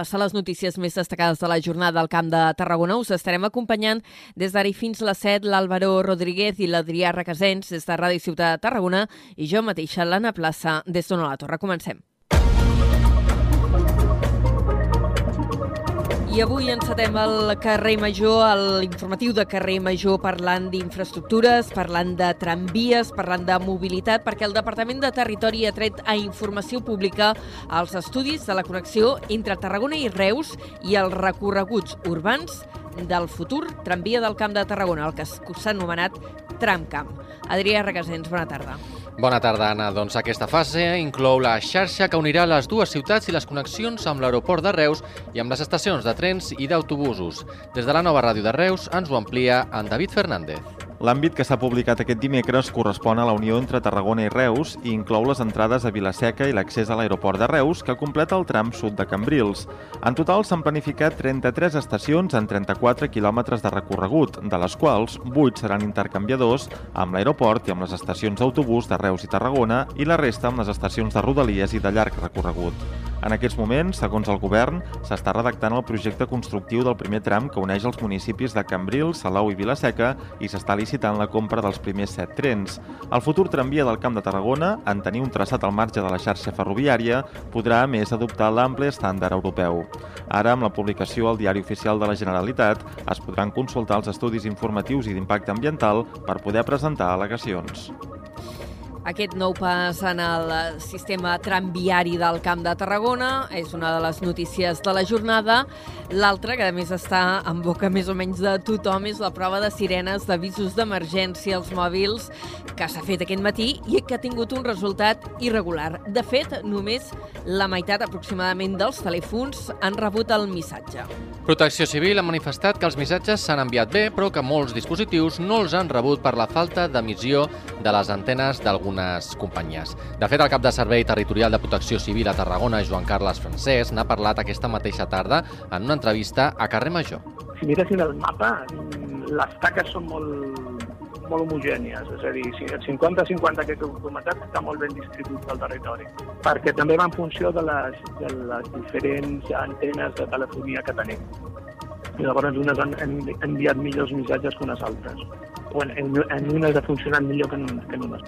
passar les notícies més destacades de la jornada al Camp de Tarragona. Us estarem acompanyant des d'ara fins les 7 l'Àlvaro Rodríguez i l'Adrià Requesens des de Ràdio Ciutat de Tarragona i jo mateixa, l'Anna Plaça, des d'Ona la Torre. Comencem. Avui encetem el carrer Major, l'informatiu de carrer Major, parlant d'infraestructures, parlant de tramvies, parlant de mobilitat, perquè el Departament de Territori ha tret a informació pública els estudis de la connexió entre Tarragona i Reus i els recorreguts urbans del futur tramvia del Camp de Tarragona, el que s'ha anomenat Tramcamp. Adrià Regasens, bona tarda. Bona tarda, Anna. Doncs aquesta fase inclou la xarxa que unirà les dues ciutats i les connexions amb l'aeroport de Reus i amb les estacions de trens i d'autobusos. Des de la nova ràdio de Reus ens ho amplia en David Fernández. L'àmbit que s'ha publicat aquest dimecres correspon a la unió entre Tarragona i Reus i inclou les entrades a Vilaseca i l'accés a l'aeroport de Reus, que completa el tram sud de Cambrils. En total s'han planificat 33 estacions en 34 quilòmetres de recorregut, de les quals 8 seran intercanviadors amb l'aeroport i amb les estacions d'autobús de Reus i Tarragona i la resta amb les estacions de Rodalies i de llarg recorregut. En aquests moments, segons el govern, s'està redactant el projecte constructiu del primer tram que uneix els municipis de Cambrils, Salou i Vilaseca i s'està licitant la compra dels primers set trens. El futur tramvia del Camp de Tarragona, en tenir un traçat al marge de la xarxa ferroviària, podrà a més adoptar l'ample estàndard europeu. Ara, amb la publicació al Diari Oficial de la Generalitat, es podran consultar els estudis informatius i d'impacte ambiental per poder presentar al·legacions. Aquest nou pas en el sistema tramviari del Camp de Tarragona és una de les notícies de la jornada. L'altra, que a més està en boca més o menys de tothom, és la prova de sirenes d'avisos d'emergència als mòbils que s'ha fet aquest matí i que ha tingut un resultat irregular. De fet, només la meitat aproximadament dels telèfons han rebut el missatge. Protecció Civil ha manifestat que els missatges s'han enviat bé, però que molts dispositius no els han rebut per la falta d'emissió de les antenes d'algun algunes companyies. De fet, el cap de Servei Territorial de Protecció Civil a Tarragona, Joan Carles Francesc, n'ha parlat aquesta mateixa tarda en una entrevista a Carrer Major. Si miressin el mapa, les taques són molt, molt homogènies, és a dir, el 50-50 que heu comentat està molt ben distribuït pel territori, perquè també va en funció de les, de les diferents antenes de telefonia que tenim. I llavors unes han, han enviat millors missatges que unes altres. O en, en, en unes ha funcionat millor que en, que en unes.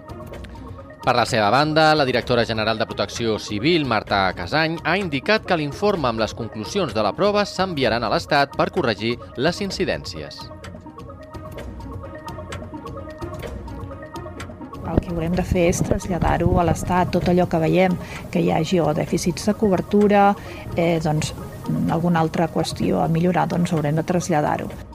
Per la seva banda, la directora general de Protecció Civil, Marta Casany, ha indicat que l'informe amb les conclusions de la prova s'enviaran a l'Estat per corregir les incidències. El que haurem de fer és traslladar-ho a l'Estat, tot allò que veiem que hi hagi o dèficits de cobertura, eh, doncs, alguna altra qüestió a millorar, doncs haurem de traslladar-ho.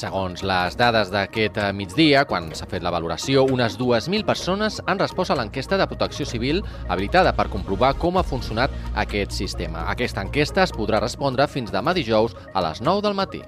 Segons les dades d'aquest eh, migdia, quan s'ha fet la valoració, unes 2.000 persones han respost a l'enquesta de protecció civil habilitada per comprovar com ha funcionat aquest sistema. Aquesta enquesta es podrà respondre fins demà dijous a les 9 del matí.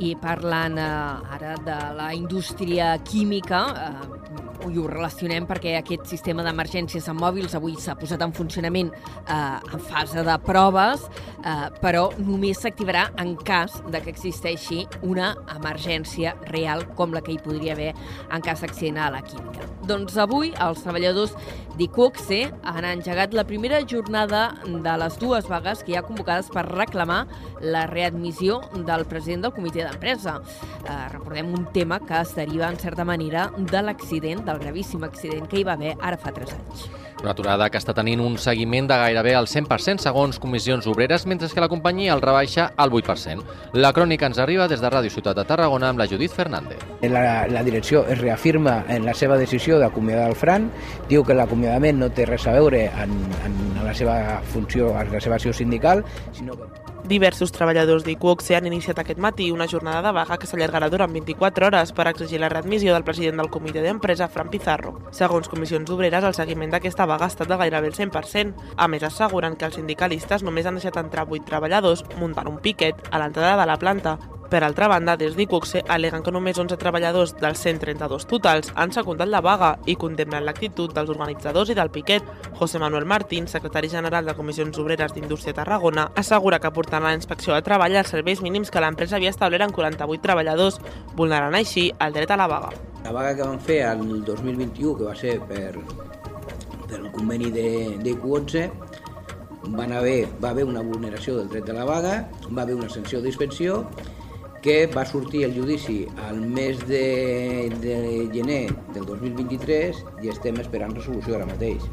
I parlant eh, ara de la indústria química, eh, i ho relacionem perquè aquest sistema d'emergències en mòbils avui s'ha posat en funcionament eh, en fase de proves, eh, però només s'activarà en cas de que existeixi una emergència real com la que hi podria haver en cas d'accident a la química. Doncs avui els treballadors d'ICOXE han engegat la primera jornada de les dues vagues que hi ha convocades per reclamar la readmissió del president del comitè d'empresa. Eh, recordem un tema que es deriva en certa manera de l'accident del gravíssim accident que hi va haver ara fa 3 anys. Una aturada que està tenint un seguiment de gairebé al 100% segons comissions obreres, mentre que la companyia el rebaixa al 8%. La crònica ens arriba des de Ràdio Ciutat de Tarragona amb la Judit Fernández. La, la direcció es reafirma en la seva decisió d'acomiadar el Fran, diu que l'acomiadament no té res a veure en, en la seva funció, en la seva acció sindical, sinó que Diversos treballadors d'ICUOC han iniciat aquest matí una jornada de vaga que s'allargarà durant 24 hores per exigir la readmissió del president del comitè d'empresa, Fran Pizarro. Segons comissions obreres, el seguiment d'aquesta vaga ha estat de gairebé el 100%. A més, asseguren que els sindicalistes només han deixat entrar 8 treballadors muntant un piquet a l'entrada de la planta, per altra banda, des d'ICUXE aleguen que només 11 treballadors dels 132 totals han secundat la vaga i condemnen l'actitud dels organitzadors i del piquet. José Manuel Martín, secretari general de Comissions Obreres d'Indústria Tarragona, assegura que portant a la inspecció de treball els serveis mínims que l'empresa havia establert en 48 treballadors, vulnerant així el dret a la vaga. La vaga que van fer el 2021, que va ser per, per el conveni de, de Q11, van haver, va haver una vulneració del dret de la vaga, va haver una sanció d'inspecció que va sortir el judici al mes de, de gener del 2023 i estem esperant resolució ara mateix.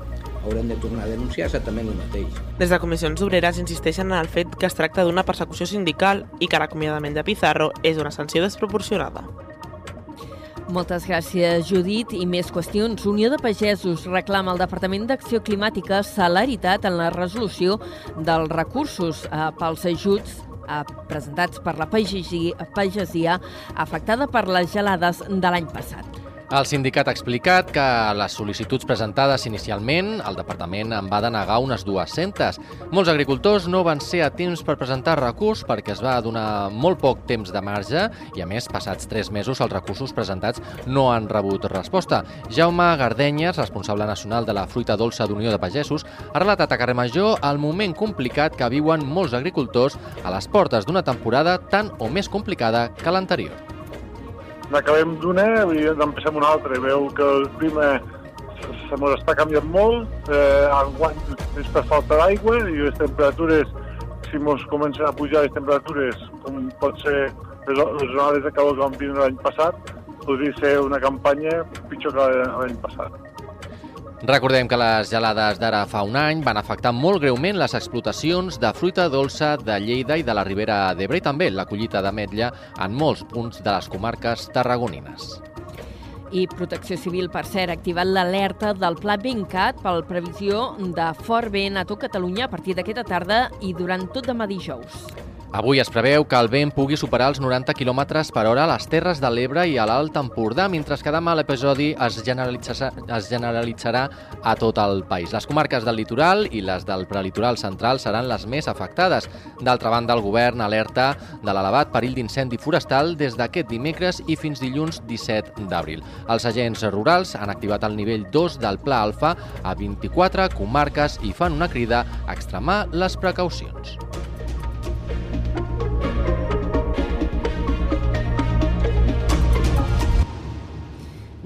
Haurem de tornar a denunciar exactament el mateix. Des de Comissions Obreres insisteixen en el fet que es tracta d'una persecució sindical i que l'acomiadament de Pizarro és una sanció desproporcionada. Moltes gràcies, Judit. I més qüestions. Unió de Pagesos reclama al Departament d'Acció Climàtica celeritat en la resolució dels recursos eh, pels ajuts eh, presentats per la pagesia, pagesia afectada per les gelades de l'any passat. El sindicat ha explicat que les sol·licituds presentades inicialment el departament en va denegar unes 200. Molts agricultors no van ser a temps per presentar recurs perquè es va donar molt poc temps de marge i, a més, passats tres mesos els recursos presentats no han rebut resposta. Jaume Gardenyes, responsable nacional de la fruita dolça d'Unió de Pagesos, ha relatat a Carrer Major el moment complicat que viuen molts agricultors a les portes d'una temporada tan o més complicada que l'anterior n'acabem d'una i n'empecem una altra. Veu que el clima se mos està canviant molt, eh, enguany és per falta d'aigua i les temperatures, si mos comencen a pujar les temperatures, com pot ser les, les onades de calor que vam vindre l'any passat, podria ser una campanya pitjor que l'any passat. Recordem que les gelades d'ara fa un any van afectar molt greument les explotacions de fruita dolça de Lleida i de la Ribera d'Ebre i també la collita d'ametlla en molts punts de les comarques tarragonines. I Protecció Civil, per cert, ha activat l'alerta del Pla Bencat pel previsió de fort vent a tot Catalunya a partir d'aquesta tarda i durant tot demà dijous. Avui es preveu que el vent pugui superar els 90 km per hora a les Terres de l'Ebre i a l'Alt Empordà, mentre que demà l'episodi es, generalitzarà, es generalitzarà a tot el país. Les comarques del litoral i les del prelitoral central seran les més afectades. D'altra banda, el govern alerta de l'elevat perill d'incendi forestal des d'aquest dimecres i fins dilluns 17 d'abril. Els agents rurals han activat el nivell 2 del Pla Alfa a 24 comarques i fan una crida a extremar les precaucions.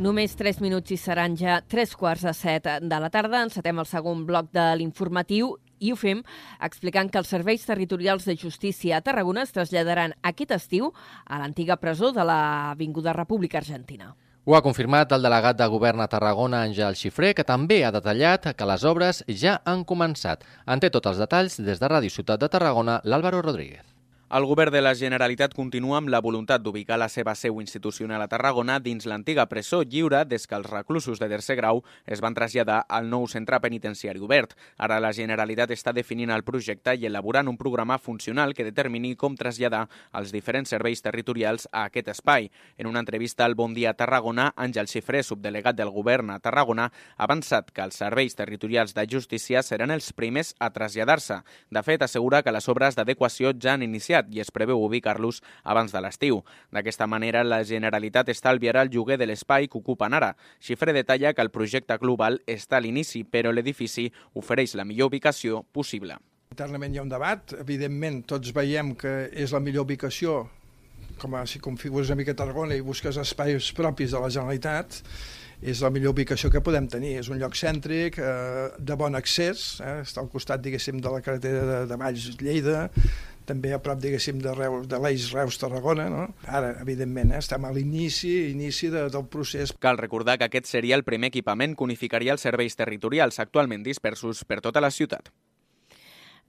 Només 3 minuts i seran ja 3 quarts de 7 de la tarda. Encetem el segon bloc de l'informatiu i ho fem explicant que els serveis territorials de justícia a Tarragona es traslladaran aquest estiu a l'antiga presó de l'Avinguda República Argentina. Ho ha confirmat el delegat de govern a Tarragona, Àngel Xifré, que també ha detallat que les obres ja han començat. En té tots els detalls des de Ràdio Ciutat de Tarragona, l'Àlvaro Rodríguez. El govern de la Generalitat continua amb la voluntat d'ubicar la seva seu institucional a Tarragona dins l'antiga presó lliure des que els reclusos de tercer grau es van traslladar al nou centre penitenciari obert. Ara la Generalitat està definint el projecte i elaborant un programa funcional que determini com traslladar els diferents serveis territorials a aquest espai. En una entrevista al Bon Dia Tarragona, Àngel Xifré, subdelegat del govern a Tarragona, ha avançat que els serveis territorials de justícia seran els primers a traslladar-se. De fet, assegura que les obres d'adequació ja han iniciat aviat i es preveu ubicar-los abans de l'estiu. D'aquesta manera, la Generalitat estalviarà el lloguer de l'espai que ocupen ara. Xifre detalla que el projecte global està a l'inici, però l'edifici ofereix la millor ubicació possible. Internament hi ha un debat, evidentment tots veiem que és la millor ubicació com a, si configures una mica Tarragona i busques espais propis de la Generalitat, és la millor ubicació que podem tenir. És un lloc cèntric, eh, de bon accés, eh, està al costat, diguéssim, de la carretera de, de Valls-Lleida, també a prop, diguéssim, de, Reus, de l'Eix Reus-Tarragona. No? Ara, evidentment, eh, estem a l'inici inici de, del procés. Cal recordar que aquest seria el primer equipament que unificaria els serveis territorials actualment dispersos per tota la ciutat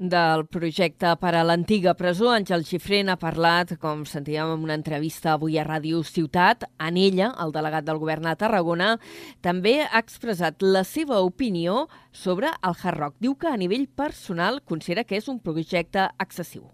del projecte per a l'antiga presó. Àngel Xifré ha parlat, com sentíem en una entrevista avui a Ràdio Ciutat. En ella, el delegat del govern a Tarragona, també ha expressat la seva opinió sobre el Hard Rock. Diu que a nivell personal considera que és un projecte excessiu.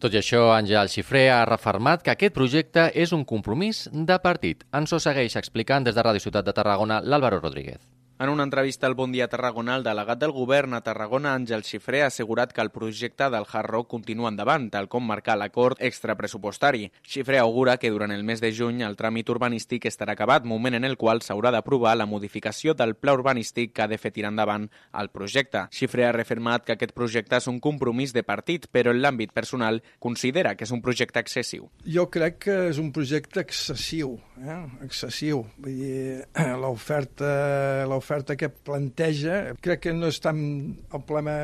Tot i això, Àngel Xifré ha refermat que aquest projecte és un compromís de partit. Ens ho segueix explicant des de Ràdio Ciutat de Tarragona l'Àlvaro Rodríguez. En una entrevista al Bon Dia Tarragona, el delegat del govern a Tarragona, Àngel Xifré, ha assegurat que el projecte del Hard Rock continua endavant, tal com marca l'acord extrapressupostari. Xifré augura que durant el mes de juny el tràmit urbanístic estarà acabat, moment en el qual s'haurà d'aprovar la modificació del pla urbanístic que ha de fer tirar endavant el projecte. Xifré ha reafirmat que aquest projecte és un compromís de partit, però en l'àmbit personal considera que és un projecte excessiu. Jo crec que és un projecte excessiu, eh? excessiu. Vull dir, l'oferta l'oferta que planteja crec que no és tant el problema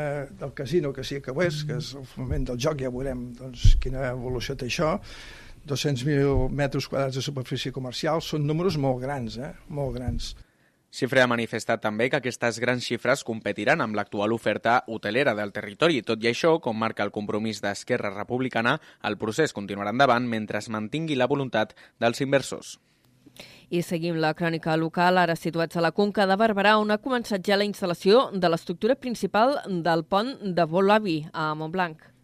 del casino, que sí que ho és, que és el moment del joc, ja veurem doncs, quina evolució té això, 200.000 metres quadrats de superfície comercial són números molt grans, eh? molt grans. Xifre ha manifestat també que aquestes grans xifres competiran amb l'actual oferta hotelera del territori. Tot i això, com marca el compromís d'Esquerra Republicana, el procés continuarà endavant mentre es mantingui la voluntat dels inversors. I seguim la crònica local, ara situats a la Conca de Barberà, on ha començat ja la instal·lació de l'estructura principal del pont de Volavi, a Montblanc.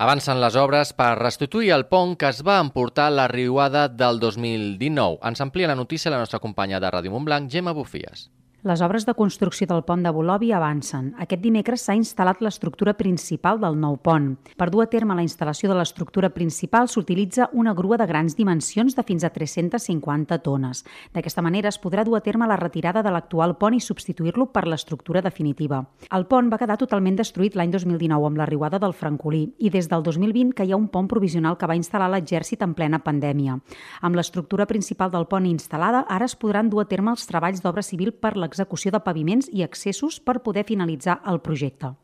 Avancen les obres per restituir el pont que es va emportar la riuada del 2019. Ens amplia la notícia la nostra companya de Ràdio Montblanc, Gemma Bufies. Les obres de construcció del pont de Bolovi avancen. Aquest dimecres s'ha instal·lat l'estructura principal del nou pont. Per dur a terme la instal·lació de l'estructura principal s'utilitza una grua de grans dimensions de fins a 350 tones. D'aquesta manera es podrà dur a terme la retirada de l'actual pont i substituir-lo per l'estructura definitiva. El pont va quedar totalment destruït l'any 2019 amb la riuada del Francolí i des del 2020 que hi ha un pont provisional que va instal·lar l'exèrcit en plena pandèmia. Amb l'estructura principal del pont instal·lada, ara es podran dur a terme els treballs d'obra civil per la l'execució de paviments i accessos per poder finalitzar el projecte.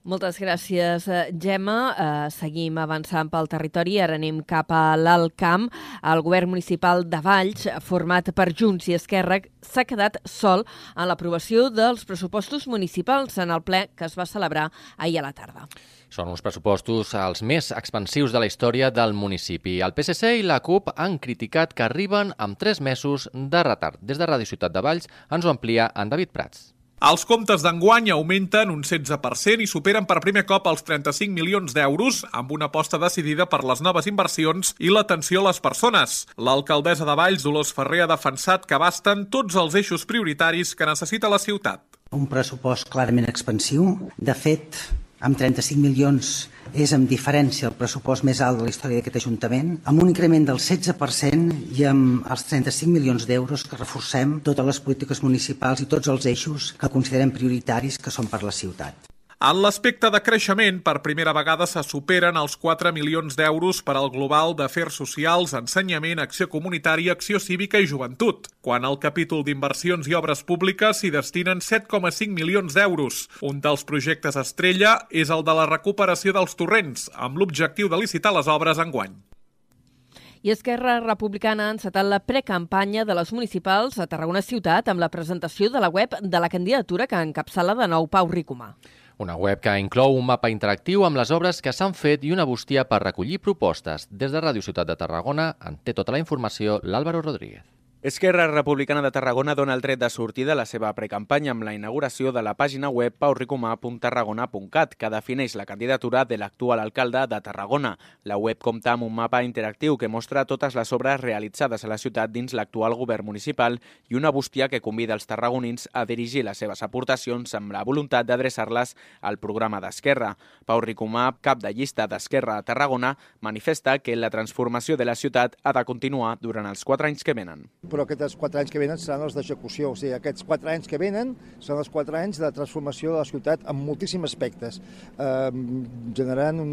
Moltes gràcies, eh, Gemma. Uh, seguim avançant pel territori. Ara anem cap a l'Alt Camp. El govern municipal de Valls, format per Junts i Esquerra, s'ha quedat sol en l'aprovació dels pressupostos municipals en el ple que es va celebrar ahir a la tarda. Són uns pressupostos els més expansius de la història del municipi. El PSC i la CUP han criticat que arriben amb tres mesos de retard. Des de Ràdio Ciutat de Valls ens ho amplia en David Prats. Els comptes d'enguany augmenten un 16% i superen per primer cop els 35 milions d'euros, amb una aposta decidida per les noves inversions i l'atenció a les persones. L'alcaldessa de Valls, Dolors Ferrer, ha defensat que basten tots els eixos prioritaris que necessita la ciutat. Un pressupost clarament expansiu. De fet, amb 35 milions és amb diferència el pressupost més alt de la història d'aquest Ajuntament, amb un increment del 16% i amb els 35 milions d'euros que reforcem totes les polítiques municipals i tots els eixos que considerem prioritaris que són per la ciutat. En l'aspecte de creixement, per primera vegada se superen els 4 milions d'euros per al global d'afers socials, ensenyament, acció comunitària, acció cívica i joventut, quan al capítol d'inversions i obres públiques s'hi destinen 7,5 milions d'euros. Un dels projectes estrella és el de la recuperació dels torrents, amb l'objectiu de licitar les obres enguany. I Esquerra Republicana ha encetat la precampanya de les municipals a Tarragona Ciutat amb la presentació de la web de la candidatura que encapçala de nou Pau Ricomà. Una web que inclou un mapa interactiu amb les obres que s'han fet i una bústia per recollir propostes. Des de Ràdio Ciutat de Tarragona en té tota la informació l'Àlvaro Rodríguez. Esquerra Republicana de Tarragona dona el tret de sortida a la seva precampanya amb la inauguració de la pàgina web pauricomà.tarragona.cat, que defineix la candidatura de l'actual alcalde de Tarragona. La web compta amb un mapa interactiu que mostra totes les obres realitzades a la ciutat dins l'actual govern municipal i una bústia que convida els tarragonins a dirigir les seves aportacions amb la voluntat d'adreçar-les al programa d'Esquerra. Pau Ricomà, cap de llista d'Esquerra a Tarragona, manifesta que la transformació de la ciutat ha de continuar durant els quatre anys que venen però aquests quatre anys que venen seran els d'execució. O sigui, aquests quatre anys que venen són els quatre anys de transformació de la ciutat en moltíssims aspectes, eh, generant un,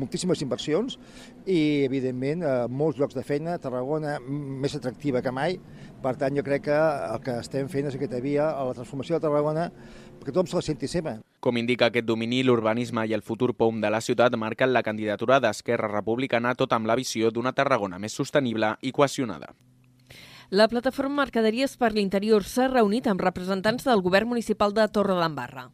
moltíssimes inversions i, evidentment, eh, molts llocs de feina, Tarragona més atractiva que mai. Per tant, jo crec que el que estem fent és aquesta via a la transformació de Tarragona perquè tothom se la senti seva. Com indica aquest domini, l'urbanisme i el futur POM de la ciutat marquen la candidatura d'Esquerra Republicana tot amb la visió d'una Tarragona més sostenible i cohesionada. La plataforma Mercaderies per l'Interior s'ha reunit amb representants del govern municipal de Torredembarra.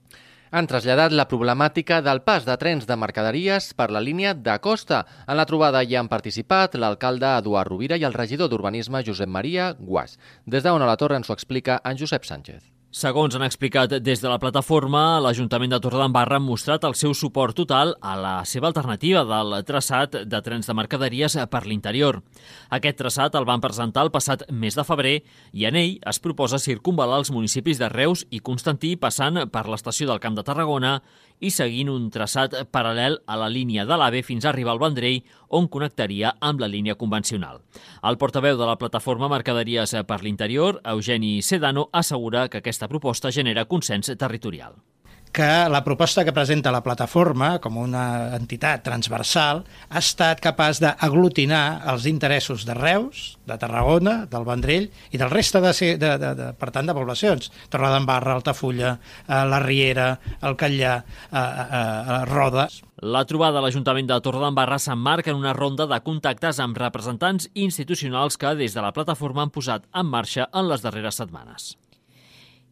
Han traslladat la problemàtica del pas de trens de mercaderies per la línia de costa. En la trobada hi han participat l'alcalde Eduard Rovira i el regidor d'Urbanisme Josep Maria Guas. Des d'on a la Torre ens ho explica en Josep Sánchez. Segons han explicat des de la plataforma, l'Ajuntament de Torredembarra ha mostrat el seu suport total a la seva alternativa del traçat de trens de mercaderies per l'interior. Aquest traçat el van presentar el passat mes de febrer i en ell es proposa circunvalar els municipis de Reus i Constantí passant per l'estació del Camp de Tarragona i seguint un traçat paral·lel a la línia de l'AVE fins a arribar al Vendrell, on connectaria amb la línia convencional. El portaveu de la plataforma Mercaderies per l'Interior, Eugeni Sedano, assegura que aquesta proposta genera consens territorial. Que la proposta que presenta la plataforma, com una entitat transversal, ha estat capaç d'aglutinar els interessos de Reus, de Tarragona, del Vendrell i del reste de, de, de, de per tant, de poblacions. Torredembarra, Altafulla, eh, la Riera, el Catllà, eh, eh, eh, Rodes. La trobada a l'Ajuntament de Torredembarra s'emmarca en una ronda de contactes amb representants institucionals que des de la plataforma han posat en marxa en les darreres setmanes.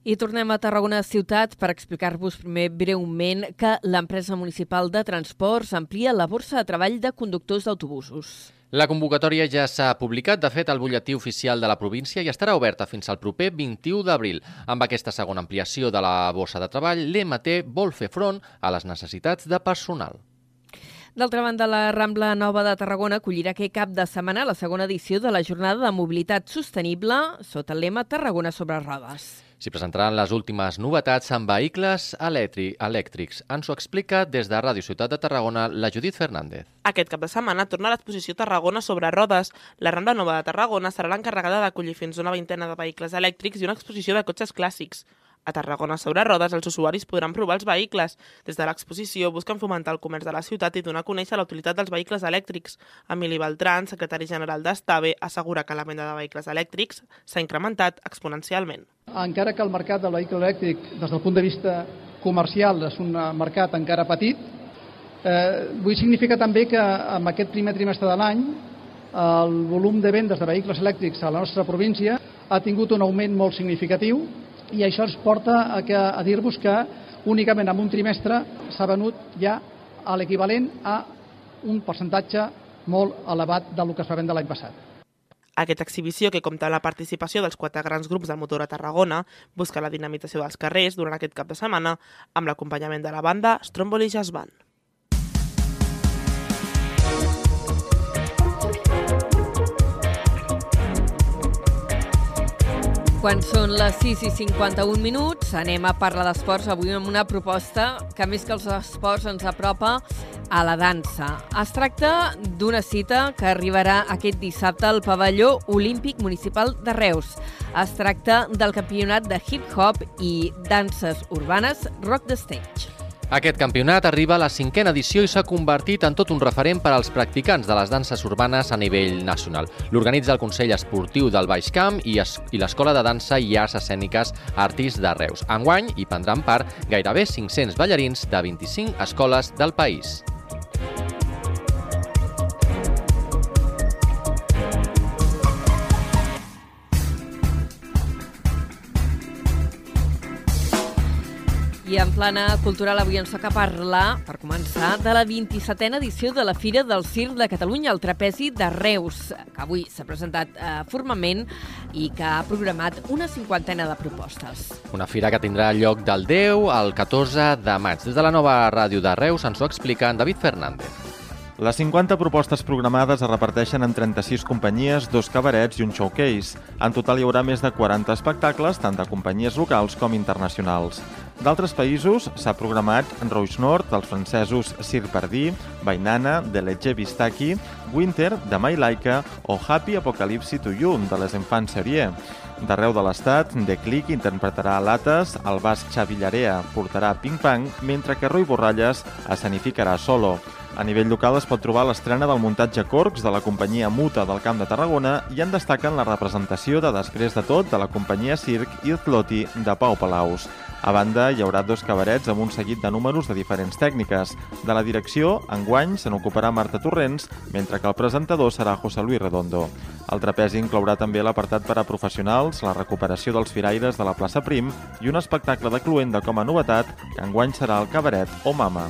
I tornem a Tarragona ciutat per explicar-vos primer breument que l'empresa municipal de transports amplia la borsa de treball de conductors d'autobusos. La convocatòria ja s'ha publicat, de fet, al butlletí oficial de la província i estarà oberta fins al proper 21 d'abril. Amb aquesta segona ampliació de la borsa de treball, l'EMT vol fer front a les necessitats de personal. D'altra banda, la Rambla Nova de Tarragona acollirà aquest cap de setmana la segona edició de la Jornada de Mobilitat Sostenible sota el lema Tarragona sobre rodes. S'hi presentaran les últimes novetats amb vehicles elèctrics. Ens ho explica des de Ràdio Ciutat de Tarragona la Judit Fernández. Aquest cap de setmana torna l'exposició Tarragona sobre rodes. La Rambla Nova de Tarragona serà l'encarregada d'acollir fins a una vintena de vehicles elèctrics i una exposició de cotxes clàssics. A Tarragona sobre rodes, els usuaris podran provar els vehicles. Des de l'exposició busquen fomentar el comerç de la ciutat i donar a conèixer la utilitat dels vehicles elèctrics. Emili Beltran, secretari general d'Estave, assegura que la venda de vehicles elèctrics s'ha incrementat exponencialment. Encara que el mercat del vehicle elèctric, des del punt de vista comercial, és un mercat encara petit, eh, vull significar també que en aquest primer trimestre de l'any el volum de vendes de vehicles elèctrics a la nostra província ha tingut un augment molt significatiu i això ens porta a, que, a dir-vos que únicament en un trimestre s'ha venut ja a l'equivalent a un percentatge molt elevat del que es va vendre l'any passat. Aquesta exhibició, que compta amb la participació dels quatre grans grups del motor a Tarragona, busca la dinamització dels carrers durant aquest cap de setmana amb l'acompanyament de la banda Stromboli Jazz Band. Quan són les 6 i 51 minuts, anem a parlar d'esports avui amb una proposta que més que els esports ens apropa a la dansa. Es tracta d'una cita que arribarà aquest dissabte al pavelló olímpic municipal de Reus. Es tracta del campionat de hip-hop i danses urbanes Rock the Stage. Aquest campionat arriba a la cinquena edició i s'ha convertit en tot un referent per als practicants de les danses urbanes a nivell nacional. L'organitza el Consell Esportiu del Baix Camp i, es i l'Escola de Dansa i Arts Escèniques Artis de Reus. Enguany hi prendran part gairebé 500 ballarins de 25 escoles del país. I en plana cultural avui ens toca parlar, per començar, de la 27a edició de la Fira del Circ de Catalunya, el Trapezi de Reus, que avui s'ha presentat eh, formalment i que ha programat una cinquantena de propostes. Una fira que tindrà lloc del 10 al 14 de maig. Des de la nova ràdio de Reus ens ho explica en David Fernández. Les 50 propostes programades es reparteixen en 36 companyies, dos cabarets i un showcase. En total hi haurà més de 40 espectacles, tant de companyies locals com internacionals. D'altres països s'ha programat Rouge Nord, dels francesos Sir Pardí, Bainana, de Letge Vistaki, Winter, de My Laika o Happy Apocalypse to You, de les Enfants Serie. D'arreu de l'estat, The Click interpretarà Lates, el basc Xavi Llarea portarà Ping Pang, mentre que Roy Borralles escenificarà Solo. A nivell local es pot trobar l'estrena del muntatge Corcs de la companyia Muta del Camp de Tarragona i en destaquen la representació de Després de tot de la companyia Circ i Zloti de Pau Palaus. A banda, hi haurà dos cabarets amb un seguit de números de diferents tècniques. De la direcció, enguany, se n'ocuparà Marta Torrents, mentre que el presentador serà José Luis Redondo. El trapezi inclourà també l'apartat per a professionals, la recuperació dels firaires de la plaça Prim i un espectacle de cluenda com a novetat, que enguany serà el cabaret o mama.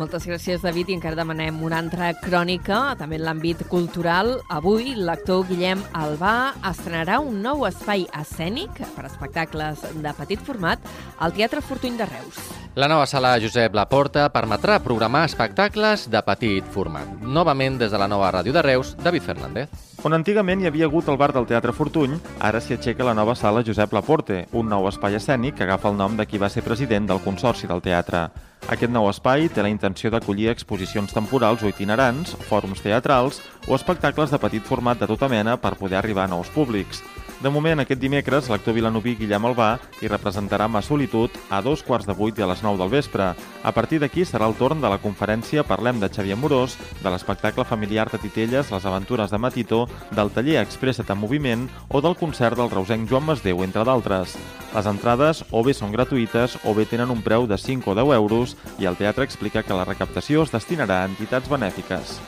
Moltes gràcies, David, i encara demanem una altra crònica, també en l'àmbit cultural. Avui, l'actor Guillem Albà estrenarà un nou espai escènic per espectacles de petit format al Teatre Fortuny de Reus. La nova sala Josep Laporta permetrà programar espectacles de petit format. Novament, des de la nova ràdio de Reus, David Fernández. On antigament hi havia hagut el bar del Teatre Fortuny, ara s'hi aixeca la nova sala Josep Laporte, un nou espai escènic que agafa el nom de qui va ser president del Consorci del Teatre. Aquest nou espai té la intenció d'acollir exposicions temporals o itinerants, fòrums teatrals o espectacles de petit format de tota mena per poder arribar a nous públics. De moment, aquest dimecres, l'actor vilanoví Guillem Albà hi representarà Ma Solitud a dos quarts de vuit i a les nou del vespre. A partir d'aquí serà el torn de la conferència Parlem de Xavier Morós, de l'espectacle familiar de Titelles Les aventures de Matito, del taller Expressa't en moviment o del concert del reusenc Joan Masdeu, entre d'altres. Les entrades o bé són gratuïtes o bé tenen un preu de 5 o 10 euros i el teatre explica que la recaptació es destinarà a entitats benèfiques.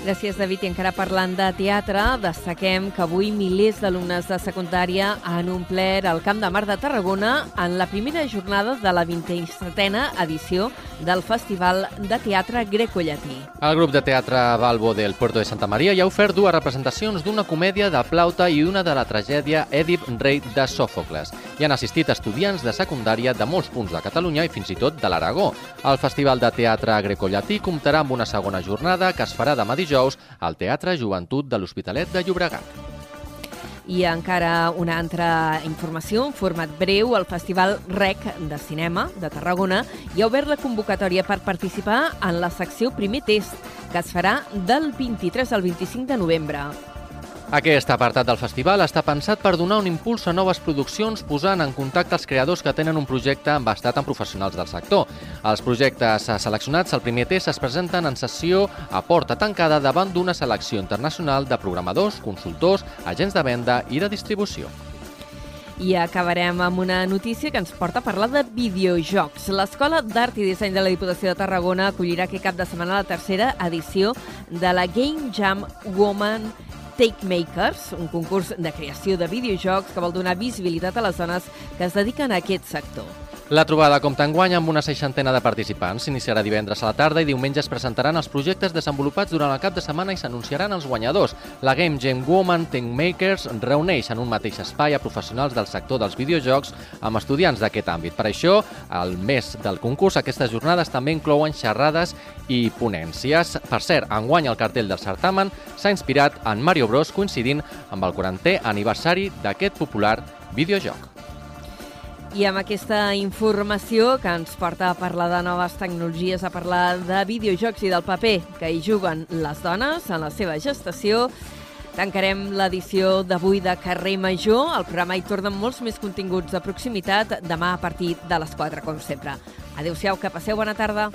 Gràcies, David. I encara parlant de teatre, destaquem que avui milers d'alumnes de secundària han omplert el Camp de Mar de Tarragona en la primera jornada de la 27a edició del Festival de Teatre Greco-Llatí. El grup de teatre Balbo del Puerto de Santa Maria ja ha ofert dues representacions d'una comèdia de plauta i una de la tragèdia Èdip, rei de Sòfocles. Hi han assistit estudiants de secundària de molts punts de Catalunya i fins i tot de l'Aragó. El Festival de Teatre Greco-Llatí comptarà amb una segona jornada que es farà demà dijous al Teatre Joventut de l'Hospitalet de Llobregat. I encara una altra informació, en format breu, el Festival REC de Cinema de Tarragona ja ha obert la convocatòria per participar en la secció Primer Test, que es farà del 23 al 25 de novembre. Aquest apartat del festival està pensat per donar un impuls a noves produccions posant en contacte els creadors que tenen un projecte bastat en professionals del sector. Els projectes seleccionats al primer test es presenten en sessió a porta tancada davant d'una selecció internacional de programadors, consultors, agents de venda i de distribució. I acabarem amb una notícia que ens porta a parlar de videojocs. L'Escola d'Art i Disseny de la Diputació de Tarragona acollirà aquest cap de setmana la tercera edició de la Game Jam Woman Take Makers, un concurs de creació de videojocs que vol donar visibilitat a les dones que es dediquen a aquest sector. La trobada compta enguany amb una seixantena de participants. S'iniciarà divendres a la tarda i diumenge es presentaran els projectes desenvolupats durant el cap de setmana i s'anunciaran els guanyadors. La Game Jam Woman Think Makers reuneix en un mateix espai a professionals del sector dels videojocs amb estudiants d'aquest àmbit. Per això, al mes del concurs, aquestes jornades també inclouen xerrades i ponències. Per cert, enguany el cartell del certamen s'ha inspirat en Mario Bros coincidint amb el 40è aniversari d'aquest popular videojoc. I amb aquesta informació que ens porta a parlar de noves tecnologies, a parlar de videojocs i del paper que hi juguen les dones en la seva gestació, tancarem l'edició d'avui de Carrer Major. El programa hi torna molts més continguts de proximitat demà a partir de les 4, com sempre. Adéu-siau, que passeu bona tarda.